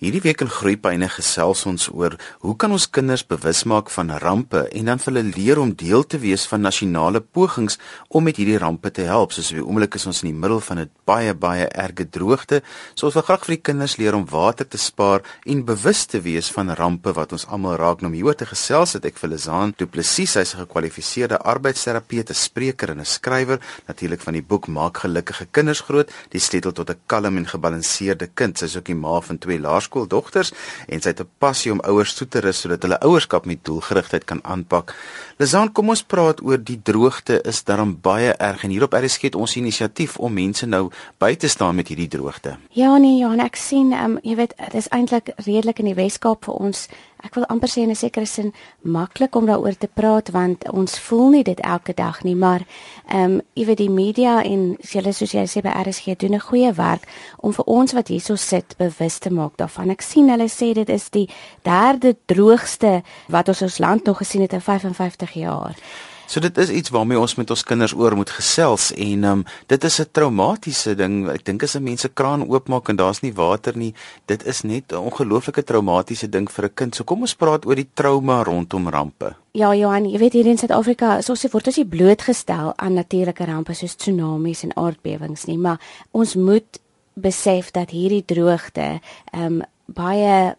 Hierdie week in Groepyne gesels ons oor hoe kan ons kinders bewus maak van rampe en dan hulle leer om deel te wees van nasionale pogings om met hierdie rampe te help. Soos wie oomblik is ons in die middel van 'n baie baie erge droogte. So ons wil graag vir die kinders leer om water te spaar en bewus te wees van rampe wat ons almal raak. Nou hieroor te gesels het ek vir Lizaan Du Plessis, sy's 'n gekwalifiseerde arbeidsterapeut, 'n spreker en 'n skrywer, natuurlik van die boek Maak gelukkige kinders groot, die sleutel tot 'n kalm en gebalanseerde kind. Sy's ook die ma van twee laers laerskooldogters en sy het 'n passie om ouers toe te rus sodat hulle ouerskap met doelgerigtheid kan aanpak. Lizaan, kom ons praat oor die droogte is daarom baie erg en hierop RSG het ons inisiatief om mense nou by te staan met hierdie droogte. Ja nee, ja, ek sien um, jy weet dit is eintlik redelik in die Weskaap vir ons ek wil amper sê in 'n sekere sin maklik om daaroor te praat want ons voel nie dit elke dag nie maar ehm um, jy weet die media en julle soos jy sê by RSG doen 'n goeie werk om vir ons wat hierso sit bewus te maak daarvan. Ek sien hulle sê dit is die derde droogste wat ons ons land nog gesien het in 55 jaar. So dit is iets waarmee ons met ons kinders oor moet gesels en um, dit is 'n traumatiese ding. Ek dink as 'n mens se kraan oopmaak en daar's nie water nie, dit is net 'n ongelooflike traumatiese ding vir 'n kind. So kom ons praat oor die trauma rondom rampe. Ja Johan, jy weet hier in Suid-Afrika, soos jy word as jy blootgestel aan natuurlike rampe soos tsunamies en aardbewings nie, maar ons moet besef dat hierdie droogte ehm um, baie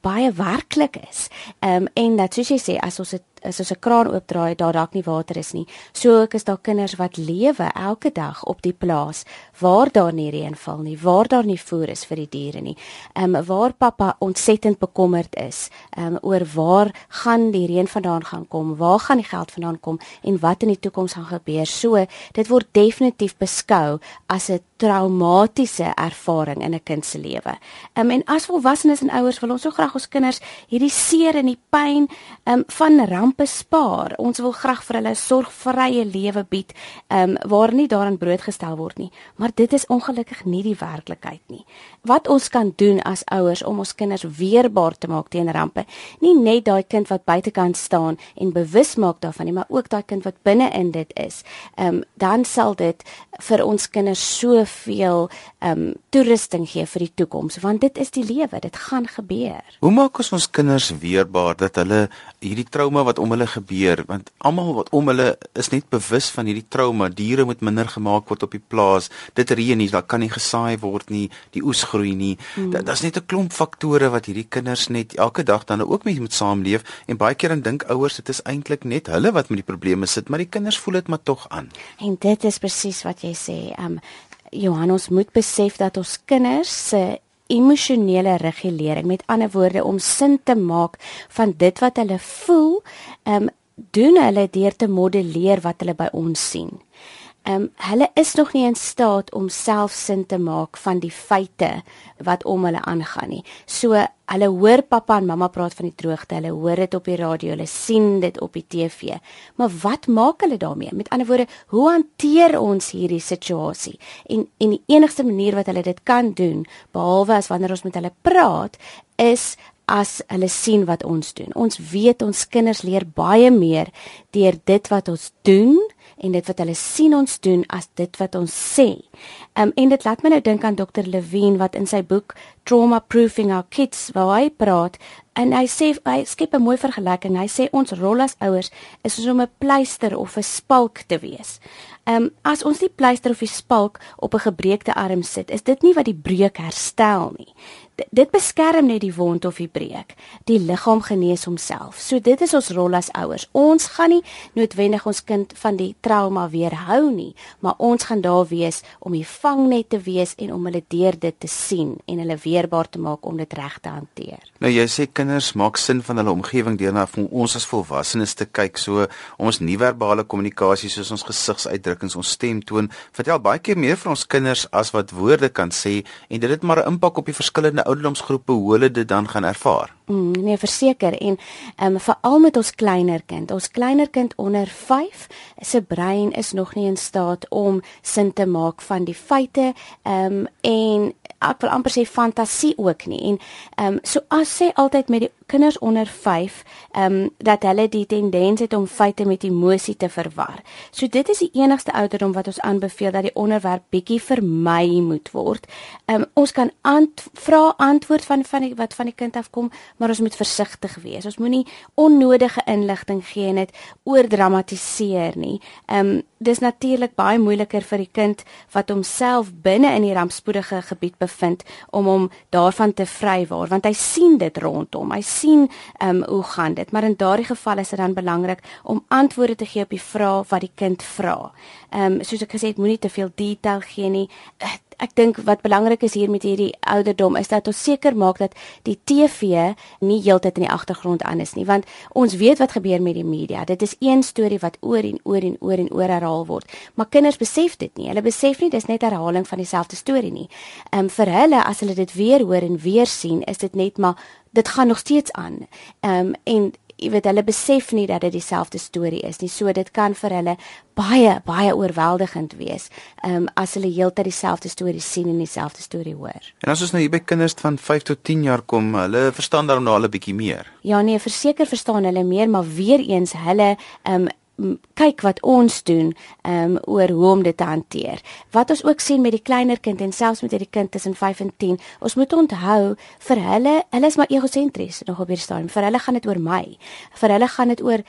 baie werklik is. Ehm um, en dat soos jy sê, as ons dit is as 'n kraan oopdraai daar dalk nie water is nie. So ook is daar kinders wat lewe elke dag op die plaas waar daar nie reën val nie, waar daar nie voer is vir die diere nie. Ehm um, waar pappa ontsettend bekommerd is ehm um, oor waar gaan die reën vandaan gaan kom? Waar gaan die geld vandaan kom en wat in die toekoms gaan gebeur? So dit word definitief beskou as 'n traumatiese ervaring in 'n kind se lewe. Ehm um, en as volwassenes en ouers wil ons so graag ons kinders hierdie seer en die pyn ehm um, van bespaar. Ons wil graag vir hulle 'n sorgvrye lewe bied, ehm um, waar nie daarin broodgestel word nie, maar dit is ongelukkig nie die werklikheid nie. Wat ons kan doen as ouers om ons kinders weerbaar te maak teen rampe, nie net daai kind wat buitekant staan en bewus maak daarvan nie, maar ook daai kind wat binne in dit is. Ehm um, dan sal dit vir ons kinders soveel ehm um, toerusting gee vir die toekoms, want dit is die lewe, dit gaan gebeur. Hoe maak ons ons kinders weerbaar dat hulle hierdie trauma wat om hulle gebeur want almal wat om hulle is net bewus van hierdie trauma. Diere moet minder gemaak word op die plaas. Dit reën nie daar kan nie gesaai word nie die oes groei nie. Hmm. daar's net 'n klomp faktore wat hierdie kinders net elke dag dan ook mee moet saamleef. En baie keer dan dink ouers dit is eintlik net hulle wat met die probleme sit maar die kinders voel dit maar tog aan. En dit is presies wat jy sê. Um Johannes moet besef dat ons kinders se emosionele regulering. Met ander woorde om sin te maak van dit wat hulle voel ehm um, doen hulle deur te modelleer wat hulle by ons sien Ehm um, hulle is nog nie in staat om self sin te maak van die feite wat om hulle aangaan nie. So hulle hoor pappa en mamma praat van die droogte, hulle hoor dit op die radio, hulle sien dit op die TV. Maar wat maak hulle daarmee? Met ander woorde, hoe hanteer ons hierdie situasie? En en die enigste manier wat hulle dit kan doen, behalwe as wanneer ons met hulle praat, is as hulle sien wat ons doen. Ons weet ons kinders leer baie meer deur dit wat ons doen en dit wat hulle sien ons doen as dit wat ons sê. Um, en dit laat my nou dink aan Dr Levine wat in sy boek Trauma Proofing Our Kids waar hy praat en hy sê hy skep 'n mooi vergelyking. Hy sê ons rol as ouers is soos om 'n pleister of 'n spalk te wees. Ehm um, as ons die pleister of die spalk op 'n gebreekte arm sit, is dit nie wat die breuk herstel nie dit beskerm net die wond of die breek. Die liggaam genees homself. So dit is ons rol as ouers. Ons gaan nie noodwendig ons kind van die trauma weerhou nie, maar ons gaan daar wees om die vangnet te wees en om hulle deur dit te sien en hulle weerbaar te maak om dit reg te hanteer. Nou jy sê kinders maak sin van hulle omgewing deur na ons as volwassenes te kyk. So ons nie-verbale kommunikasie soos ons gesigsuitdrukkings, ons stemtoon, vertel baie keer meer vir ons kinders as wat woorde kan sê en dit het maar 'n impak op die verskillende ouderdomsgroepe hoe hulle dit dan gaan ervaar. Mm, nee, verseker en ehm um, veral met ons kleiner kind. Ons kleiner kind onder 5 se brein is nog nie in staat om sin te maak van die feite ehm um, en ek wil amper sê fantasie ook nie. En ehm um, so as sê altyd met die kinders onder 5, ehm um, dat hulle die tendens het om feite met emosie te verwar. So dit is die enigste ouderdom wat ons aanbeveel dat die onderwerp bietjie vermy moet word. Ehm um, ons kan ant vra antwoord van van die wat van die kind afkom, maar ons moet versigtig wees. Ons moenie onnodige inligting gee en dit oordramatiseer nie. Ehm um, dis natuurlik baie moeiliker vir die kind wat homself binne in die rampspoedige gebied bevind om hom daarvan te vrywaar want hy sien dit rondom. Hy sien ehm um, hoe gaan dit. Maar in daardie geval is dit dan belangrik om antwoorde te gee op die vrae wat die kind vra. Ehm um, soos ek gesê het moenie te veel detail gee nie ek dink wat belangrik is hier met hierdie ouderdom is dat ons seker maak dat die TV nie heeltyd in die agtergrond aan is nie want ons weet wat gebeur met die media. Dit is een storie wat oor en oor en oor en oor herhaal word. Maar kinders besef dit nie. Hulle besef nie dis net herhaling van dieselfde storie nie. Um, vir hulle as hulle dit weer hoor en weer sien is dit net maar dit gaan nog steeds aan. Um, en jy weet hulle besef nie dat dit dieselfde storie is nie. So dit kan vir hulle baie baie oorweldigend wees. Ehm um, as hulle heeltyd dieselfde storie sien en dieselfde storie hoor. En as ons nou hier by kinders van 5 tot 10 jaar kom, hulle verstaan daarom nou al 'n bietjie meer. Ja nee, verseker verstaan hulle meer, maar weer eens hulle ehm um, kyk wat ons doen um oor hoe om dit te hanteer. Wat ons ook sien met die kleiner kind en selfs met hierdie kind tussen 5 en 10, ons moet onthou vir hulle, hulle is maar egosentries nog op hierdie stadium. Vir hulle gaan dit oor my. Vir hulle gaan dit oor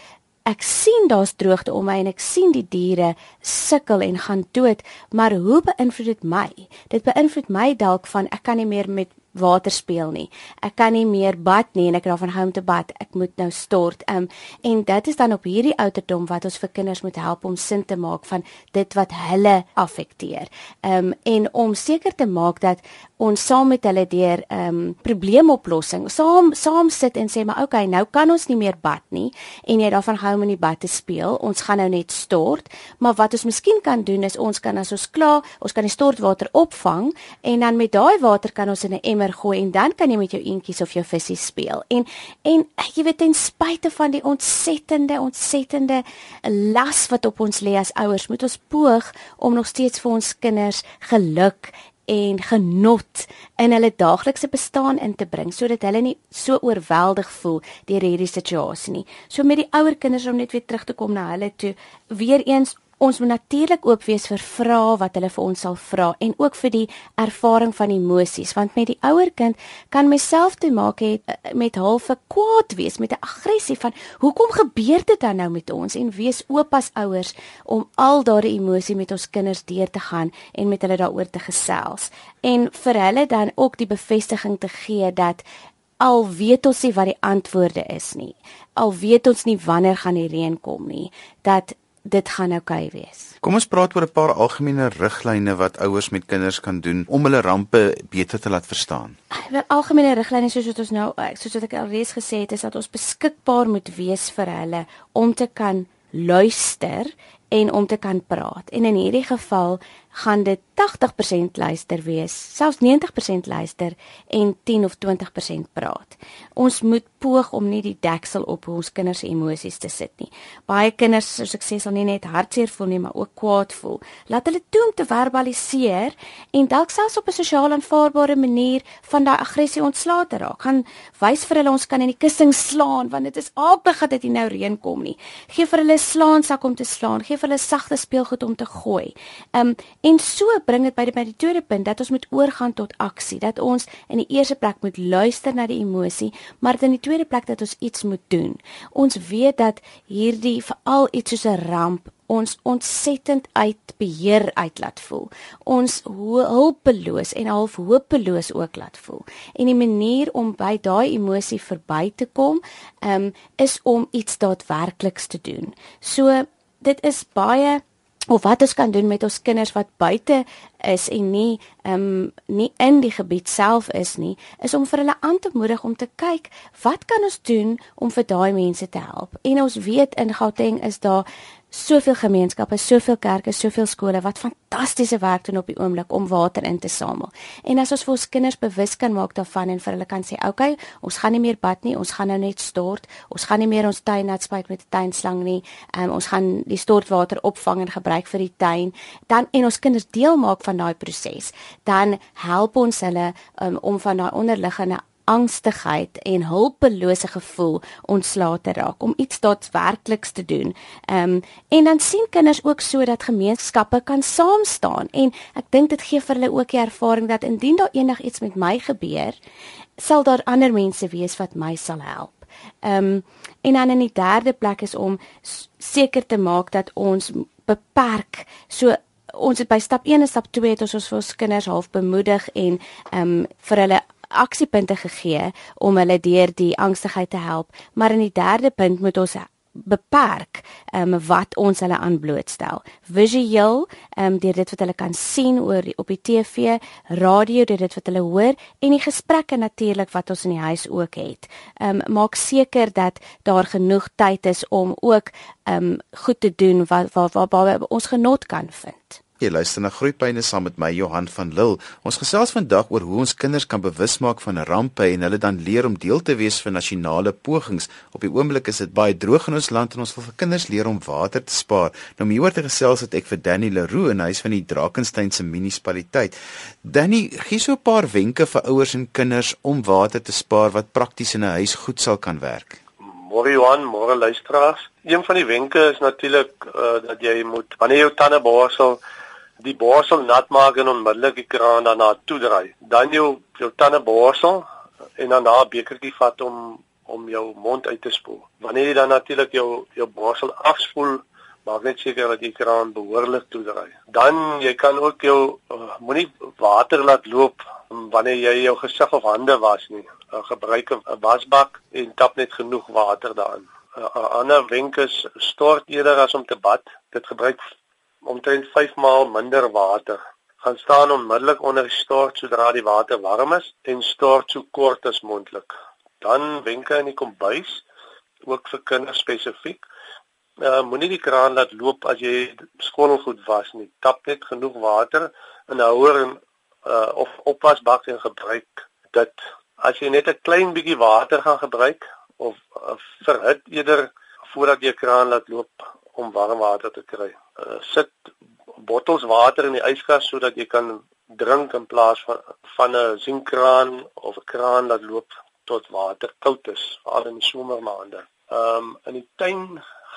ek sien daar's droogte om my en ek sien die diere sukkel en gaan dood, maar hoe beïnvloed dit my? Dit beïnvloed my dalk van ek kan nie meer met water speel nie. Ek kan nie meer bad nie en ek raaf van hom te bad. Ek moet nou stort. Um en dit is dan op hierdie ouderdom wat ons vir kinders moet help om sin te maak van dit wat hulle affekteer. Um en om seker te maak dat ons saam met hulle deur um probleemoplossing saam saam sit en sê maar okay, nou kan ons nie meer bad nie en jy daarvan hou om in die bad te speel. Ons gaan nou net stort, maar wat ons miskien kan doen is ons kan as ons klaar, ons kan die stortwater opvang en dan met daai water kan ons in 'n emmer gooi en dan kan jy met jou eentjies of jou visse speel. En en jy weet ten spyte van die ontsettende ontsettende las wat op ons lê as ouers, moet ons poog om nog steeds vir ons kinders geluk en genot in hulle daaglikse bestaan in te bring sodat hulle nie so oorweldig voel deur hierdie situasie nie. So met die ouer kinders om net weer terug te kom na hulle toe, weer eens Ons moet natuurlik oop wees vir vrae wat hulle vir ons sal vra en ook vir die ervaring van emosies want met die ouer kind kan myself te maak hê eh, met halfe kwaad wees met 'n aggressie van hoekom gebeur dit dan nou met ons? En wees oop as ouers om al daardie emosie met ons kinders deur te gaan en met hulle daaroor te gesels. En vir hulle dan ook die bevestiging te gee dat al weet ons nie wat die antwoorde is nie al weet ons nie wanneer gaan die reën kom nie dat dit gaan oukei okay wees. Kom ons praat oor 'n paar algemene riglyne wat ouers met kinders kan doen om hulle rampe beter te laat verstaan. Wel algemene riglyne soos wat ons nou soos wat ek alreeds gesê het is dat ons beskikbaar moet wees vir hulle om te kan luister en om te kan praat. En in hierdie geval gaan dit 80% luister wees, selfs 90% luister en 10 of 20% praat. Ons moet poog om nie die deksel op ons kinders se emosies te sit nie. Baie kinders, soos ek sê, sal nie net hartseer voel nie, maar ook kwaad voel. Laat hulle toe om te verbaliseer en dalk selfs op 'n sosiaal aanvaarbare manier van daai aggressie ontslae te raak. Gaan wys vir hulle ons kan in die kussing slaan want dit is aardig dat dit nie nou reën kom nie. Geef vir hulle slaansak om te slaan, geef hulle sagte speelgoed om te gooi. Um En so bring dit by die by die tweede punt dat ons moet oorgaan tot aksie, dat ons in die eerste plek moet luister na die emosie, maar in die tweede plek dat ons iets moet doen. Ons weet dat hierdie veral iets soos 'n ramp ons ontsettend uit beheer uit laat voel. Ons hulpeloos en half hopeloos ook laat voel. En die manier om by daai emosie verby te kom, um, is om iets daadwerkliks te doen. So dit is baie of wat ons kan doen met ons kinders wat buite is en nie ehm um, nie in die gebied self is nie, is om vir hulle aan te moedig om te kyk wat kan ons doen om vir daai mense te help. En ons weet in Gauteng is daar soveel gemeenskappe, soveel kerke, soveel skole wat fantastiese werk doen op die oomblik om water in te samel. En as ons vir ons kinders bewus kan maak daarvan en vir hulle kan sê, "Oké, okay, ons gaan nie meer bad nie, ons gaan nou net stort. Ons gaan nie meer ons tuin nat spuit met 'n tuinslang nie. Um, ons gaan die stortwater opvang en gebruik vir die tuin." Dan en ons kinders deel maak van daai proses. Dan help ons hulle um, om van daai onderliggende angstigheid en hulpelose gevoel ontslae te raak om iets daadwerkliks te doen. Ehm um, en dan sien kinders ook so dat gemeenskappe kan saam staan en ek dink dit gee vir hulle ook die ervaring dat indien daar enigiets met my gebeur, sal daar ander mense wees wat my sal help. Ehm um, en dan in die derde plek is om seker te maak dat ons beperk so ons het by stap 1 en stap 2 het ons ons vir ons kinders half bemoedig en ehm um, vir hulle aksiepunte gegee om hulle deur die angstigheid te help, maar in die derde punt moet ons beperk um, wat ons hulle aanblootstel. Visueel ehm um, deur dit wat hulle kan sien oor op die TV, radio deur dit wat hulle hoor en die gesprekke natuurlik wat ons in die huis ook het. Um, maak seker dat daar genoeg tyd is om ook um, goed te doen wat waar waar ons genot kan vind. Jy luister na Groepyne saam met my Johan van Lille. Ons gesels vandag oor hoe ons kinders kan bewus maak van rampe en hulle dan leer om deel te wees van nasionale pogings. Op die oomblik is dit baie droog in ons land en ons wil vir kinders leer om water te spaar. Nou om hieroor te gesels het ek vir Danny Leroux en hy is van die Drakensberg se munisipaliteit. Danny, gee so 'n paar wenke vir ouers en kinders om water te spaar wat prakties in 'n huis goed sal kan werk. Môre Johan, môre luisteraars. Een van die wenke is natuurlik uh, dat jy moet wanneer jou tande borsel die borsel nat maak en onmiddellik die kraan daarna toedraai. Dan jou jou tande borsel en dan 'n bekertjie vat om om jou mond uit te spoel. Wanneer jy dan natuurlik jou jou borsel afspoel, maak net seker dat die kraan behoorlik toedraai. Dan jy kan ook jou uh, moenie water laat loop wanneer jy jou gesig of hande was nie. Uh, gebruik 'n wasbak en tap net genoeg water daarin. 'n uh, Ander wenk is stort eerder as om te bad. Dit gebruik omtrent 5 maal minder water. Gaan staan onmiddellik onder die stort sodra die water warm is en stort so kort as moontlik. Dan wenke in die kombuis ook vir kinders spesifiek. Uh, Moenie die kraan laat loop as jy skottelgoed was nie. Tap net genoeg water in 'n houer en uh, of opwasbak en gebruik dit. As jy net 'n klein bietjie water gaan gebruik of uh, verhit eerder voordat jy kraan laat loop om warm water te kry. Uh, sit bottels water in die yskas sodat jy kan drink in plaas van van 'n sienkraan of 'n kraan wat loop tot water koud is, veral in die somermaande. Ehm um, in die tuin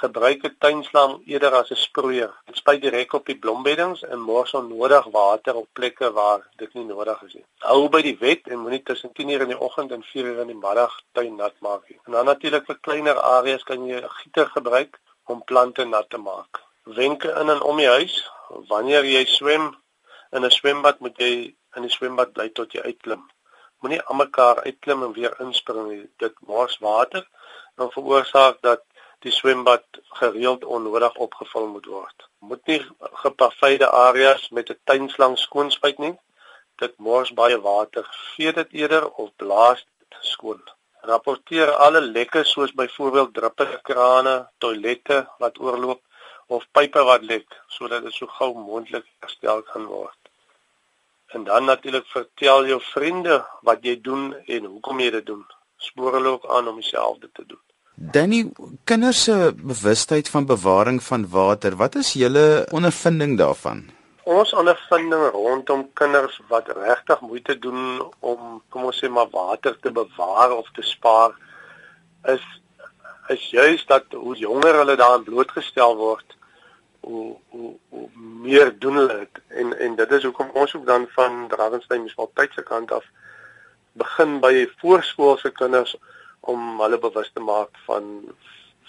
gebruik 'n tuinslang eerder as 'n sproeier. Dit spuit direk op die blombeddings en mors onnodig water op plekke waar dit nie nodig is nie. Hou by die wet en moenie tussen 10:00 in die oggend en 4:00 in die middag tuin nat maak nie. En dan natuurlik vir kleiner areas kan jy 'n gieter gebruik om plante nat te maak. Wenke in en om die huis, wanneer jy swem in 'n swembad, moet jy in die swembad bly tot jy uitklim. Moenie almekaar uitklim en weer inspring nie. Dit mors water en veroorsaak dat die swembad gereeld onnodig opgevul moet word. Moet nie gepaveide areas met 'n tuinslang skoonspuit nie. Dit mors baie water. Vee dit eerder of blaas dit skoon. Rapporteer alle lekke soos byvoorbeeld druppende krane, toilette wat oorloop of pype wat lek sodat dit so gou moontlik herstel kan word. En dan natuurlik vertel jou vriende wat jy doen en hoekom jy dit doen. Spoor hulle ook aan om dieselfde te doen. Danny, kinders se bewustheid van bewaring van water, wat is julle ondervinding daarvan? Ons ondervinding rondom kinders wat regtig moeite doen om kom ons sê maar water te bewaar of te spaar is is juist dat hoe jonger hulle daaraan blootgestel word hoe hoe hoe meer doen hulle dit en en dit is hoekom ons ook dan van Dravensberg munisipaliteit se kant af begin by voorskoolse kinders om hulle bewus te maak van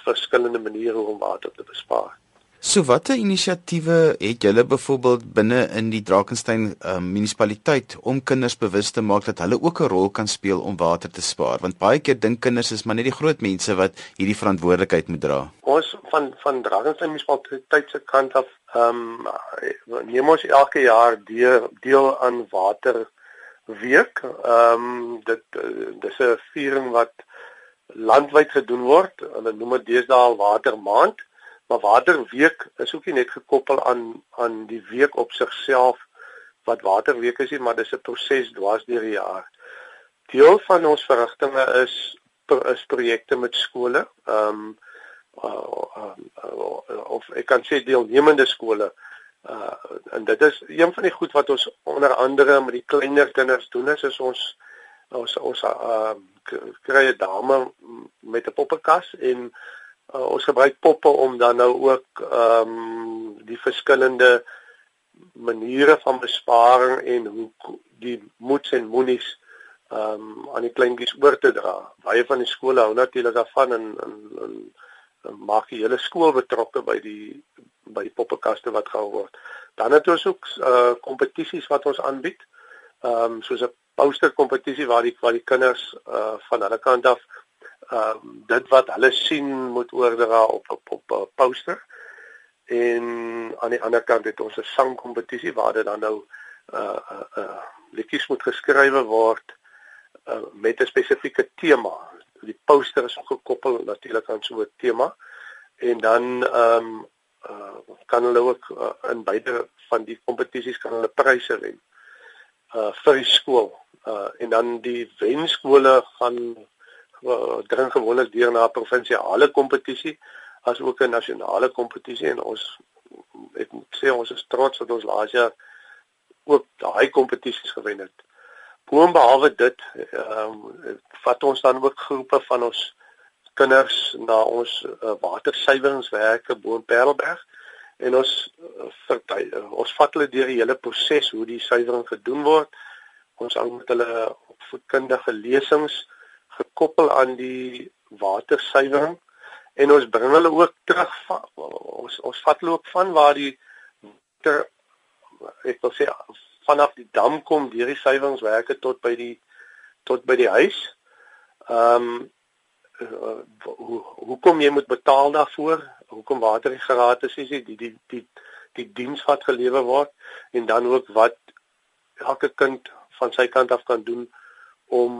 verskillende maniere om water te bespaar. So watter inisiatiewe het julle byvoorbeeld binne in die Drakensberg uh, munisipaliteit om kinders bewus te maak dat hulle ook 'n rol kan speel om water te spaar? Want baie keer dink kinders is maar net die groot mense wat hierdie verantwoordelikheid moet dra. Ons van van Drakensberg munisipaliteit se kant af ehm um, neem ons elke jaar deel, deel aan water week. Ehm um, dit dis 'n viering wat landwyd gedoen word. Hulle noem dit deesdae watermaand Maar waterweek is ook nie net gekoppel aan aan die week op sigself wat waterweek is nie, maar dis 'n proses dwars deur die jaar. Deel van ons verrigtinge is is projekte met skole. Ehm um, uh, uh, uh, of ek kan sê deelnemende skole. Uh en dit is een van die goed wat ons onder andere met die kleiner kinders doen is, is ons ons ons uh kry 'n dame met 'n poppenkas en uh, ons gebruik poppe om dan nou ook ehm um, die verskillende maniere van besparing en hoe die moets en moenies ehm um, aan die kleintjies oor te dra. Baie van die skole hou natuurlik daarvan en en, en, en maak die hele skool betrokke by die by die poppekaste wat gehou word. Dan het ons ook uh kompetisies wat ons aanbied. Ehm um, soos 'n poster kompetisie waar die waar die kinders uh van hulle kant af ehm um, dit wat hulle sien moet oordra op op op 'n poster. En aan die ander kant het ons 'n sangkompetisie waar dit dan nou uh uh, uh liedjies moet geskrywe word uh, met 'n spesifieke tema. Die poster is gekoppel natuurlik aan so 'n tema en dan ehm um, uh, kan hulle ook uh, in beide van die kompetisies kan hulle pryse wen. Uh vir die skool. Uh en dan die wenskole uh, dring gewoonlik deur na 'n provinsiale kompetisie as ook 'n nasionale kompetisie en ons ek moet sê ons is trots dat ons laas jaar ook daai kompetisies gewen het. Boonbehalwe dit, ehm um, vat ons dan ook groepe van ons kinders na ons uh, watersuiweringswerke bo in Parelberg en ons uh, verty, uh, ons vat hulle deur die hele proses hoe die suiwering gedoen word. Ons hou met hulle opvoedkundige lesings gekoppel aan die watersuiwering en ons bring hulle ook terug ons ons vat hulle ook van waar die water ek wil sê vanaf die dam kom deur die suiweringswerke tot by die tot by die huis. Ehm um, hoe hoekom jy moet betaal daarvoor? Hoekom water nie gratis is nie? Die die die die diens wat gelewer word en dan ook wat elke kind van sy kant af kan doen om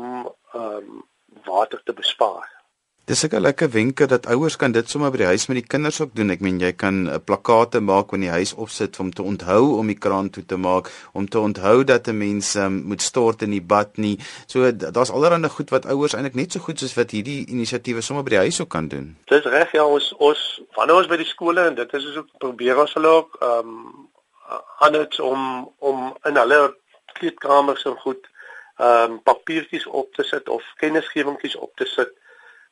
ehm um, water te bespaar. Dis 'n lekker wenke dat ouers kan dit sommer by die huis met die kinders ook doen. Ek meen jy kan 'n plakate maak wanneer die huis opsit om te onthou om die kraan toe te maak, om te onthou dat 'n mens um, moet stort in die bad nie. So daar's allerlei goed wat ouers eintlik net so goed soos wat hierdie inisiatiewe sommer by die huis ook kan doen. Dis reg ja, ons ons wanneer ons by die skole en dit is ons ook probeer ons hulle ook ehm um, aanhouds om om in hulle kleedkamers en goed ehm um, papiertjies op te sit of kennisgewingkies op te sit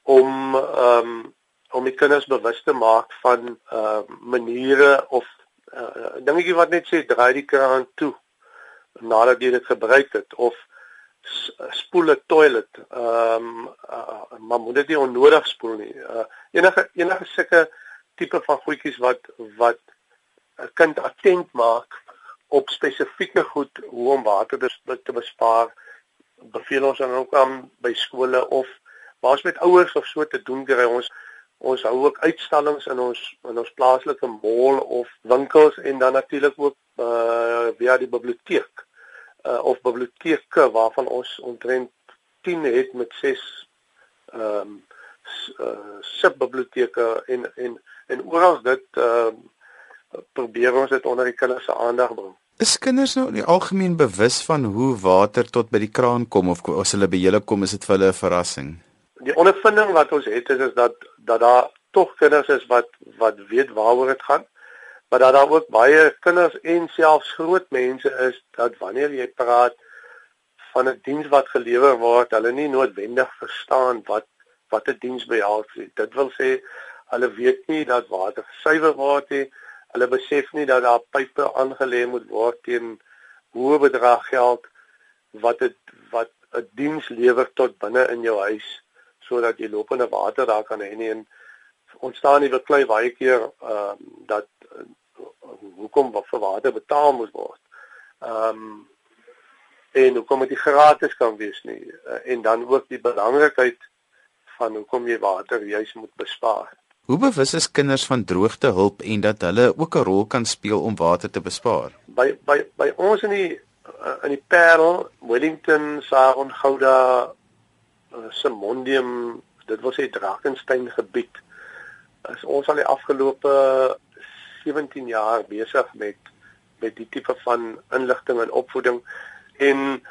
om ehm um, om die kinders bewus te maak van uh maniere of uh, dingetjie wat net sê draai die kraan toe nadat jy dit gebruik het of spoel 'n toilet ehm um, uh, maar moet dit nie onnodig spoel nie. Uh, enige enige sulke tipe van goedjies wat wat 'n kind attent maak op spesifieke goed hoe om water te bespaar beveel ons dan ook aan by skole of waar ons met ouers of so te doen kry ons ons hou ook uitstallings in ons in ons plaaslike mall of winkels en dan natuurlik ook uh via die biblioteek uh of biblioteke waarvan ons omtrent 10 het met 6 ehm um, subbiblioteke en en en oral dit ehm uh, probeer ons dit onder die kinders se aandag bring. Is kinders nou in die algemeen bewus van hoe water tot by die kraan kom of as hulle by julle kom is dit vir hulle 'n verrassing? die ondervinding wat ons het is is dat dat daar tog kinders is wat wat weet waaroor dit gaan maar dat daar ook baie kinders en selfs groot mense is dat wanneer jy praat van 'n diens wat gelewer word hulle nie noodwendig verstaan wat wat 'n diens behels nie dit wil sê hulle weet nie dat water suiwer word nie hulle besef nie dat daar pype aangelê moet word teen hoë bedrag geld wat dit wat 'n diens lewer tot binne in jou huis sodat jy lopende water daar kan hê en ontstaan nie beklei baie keer ehm uh, dat uh, hoekom wat vir water betaal moet word. Ehm um, en hoekom dit gratis kan wees nie uh, en dan ook die belangrikheid van hoekom jy water juis moet bespaar. Hoe bewus is kinders van droogtehulp en dat hulle ook 'n rol kan speel om water te bespaar? By by by ons in die uh, in die Parel, Wellington, Saron, Gouda, uh, Simondium, dit wil sê Drakensberg gebied is ons al die afgelope 17 jaar besig met met die tipe van inligting en opvoeding en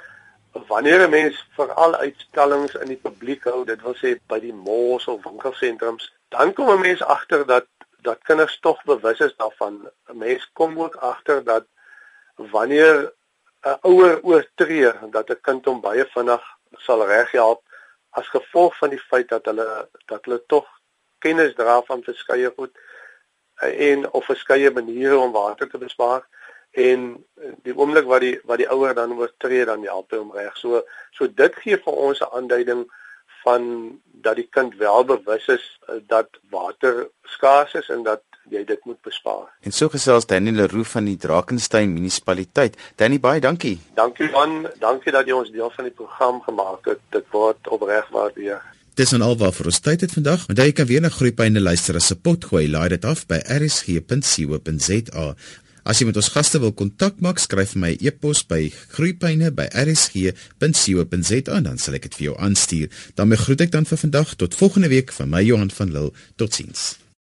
wanneer 'n mens veral uitstallings in die publiek hou, dit wil sê by die malls of winkelsentrums, dan kom 'n mens agter dat dat kinders tog bewus is daarvan. 'n Mens kom ook agter dat wanneer 'n ouer oortree dat 'n kind hom baie vinnig sal reghelp as gevolg van die feit dat hulle dat hulle tog kennis dra van verskeie goed en of verskeie maniere om water te bespaar en die oomblik wat die wat die ouer dan oortree dan help hom reg. So so dit gee vir ons 'n aanduiding van dat die kind wel bewus is dat water skaars is en dat jy dit moet bespaar. En so gesels Danny Leroux van die Drakensberg munisipaliteit. Danny baie dankie. Dankie man, dankie dat jy ons deel van die program gemaak het. Dit word opreg waardeer. Dis nou alwaar vir ons tyd het vandag. Onthou jy kan weer na Groepyne luister as se pot gooi. Laai dit af by rsg.co.za. As jy met ons gaste wil kontak maak, skryf my e-pos by groeipyne@rsg.co.za en dan sal ek dit vir jou aanstuur. Dan groet ek dan vir vandag tot volgende week van my Johan van Lille. Totsiens.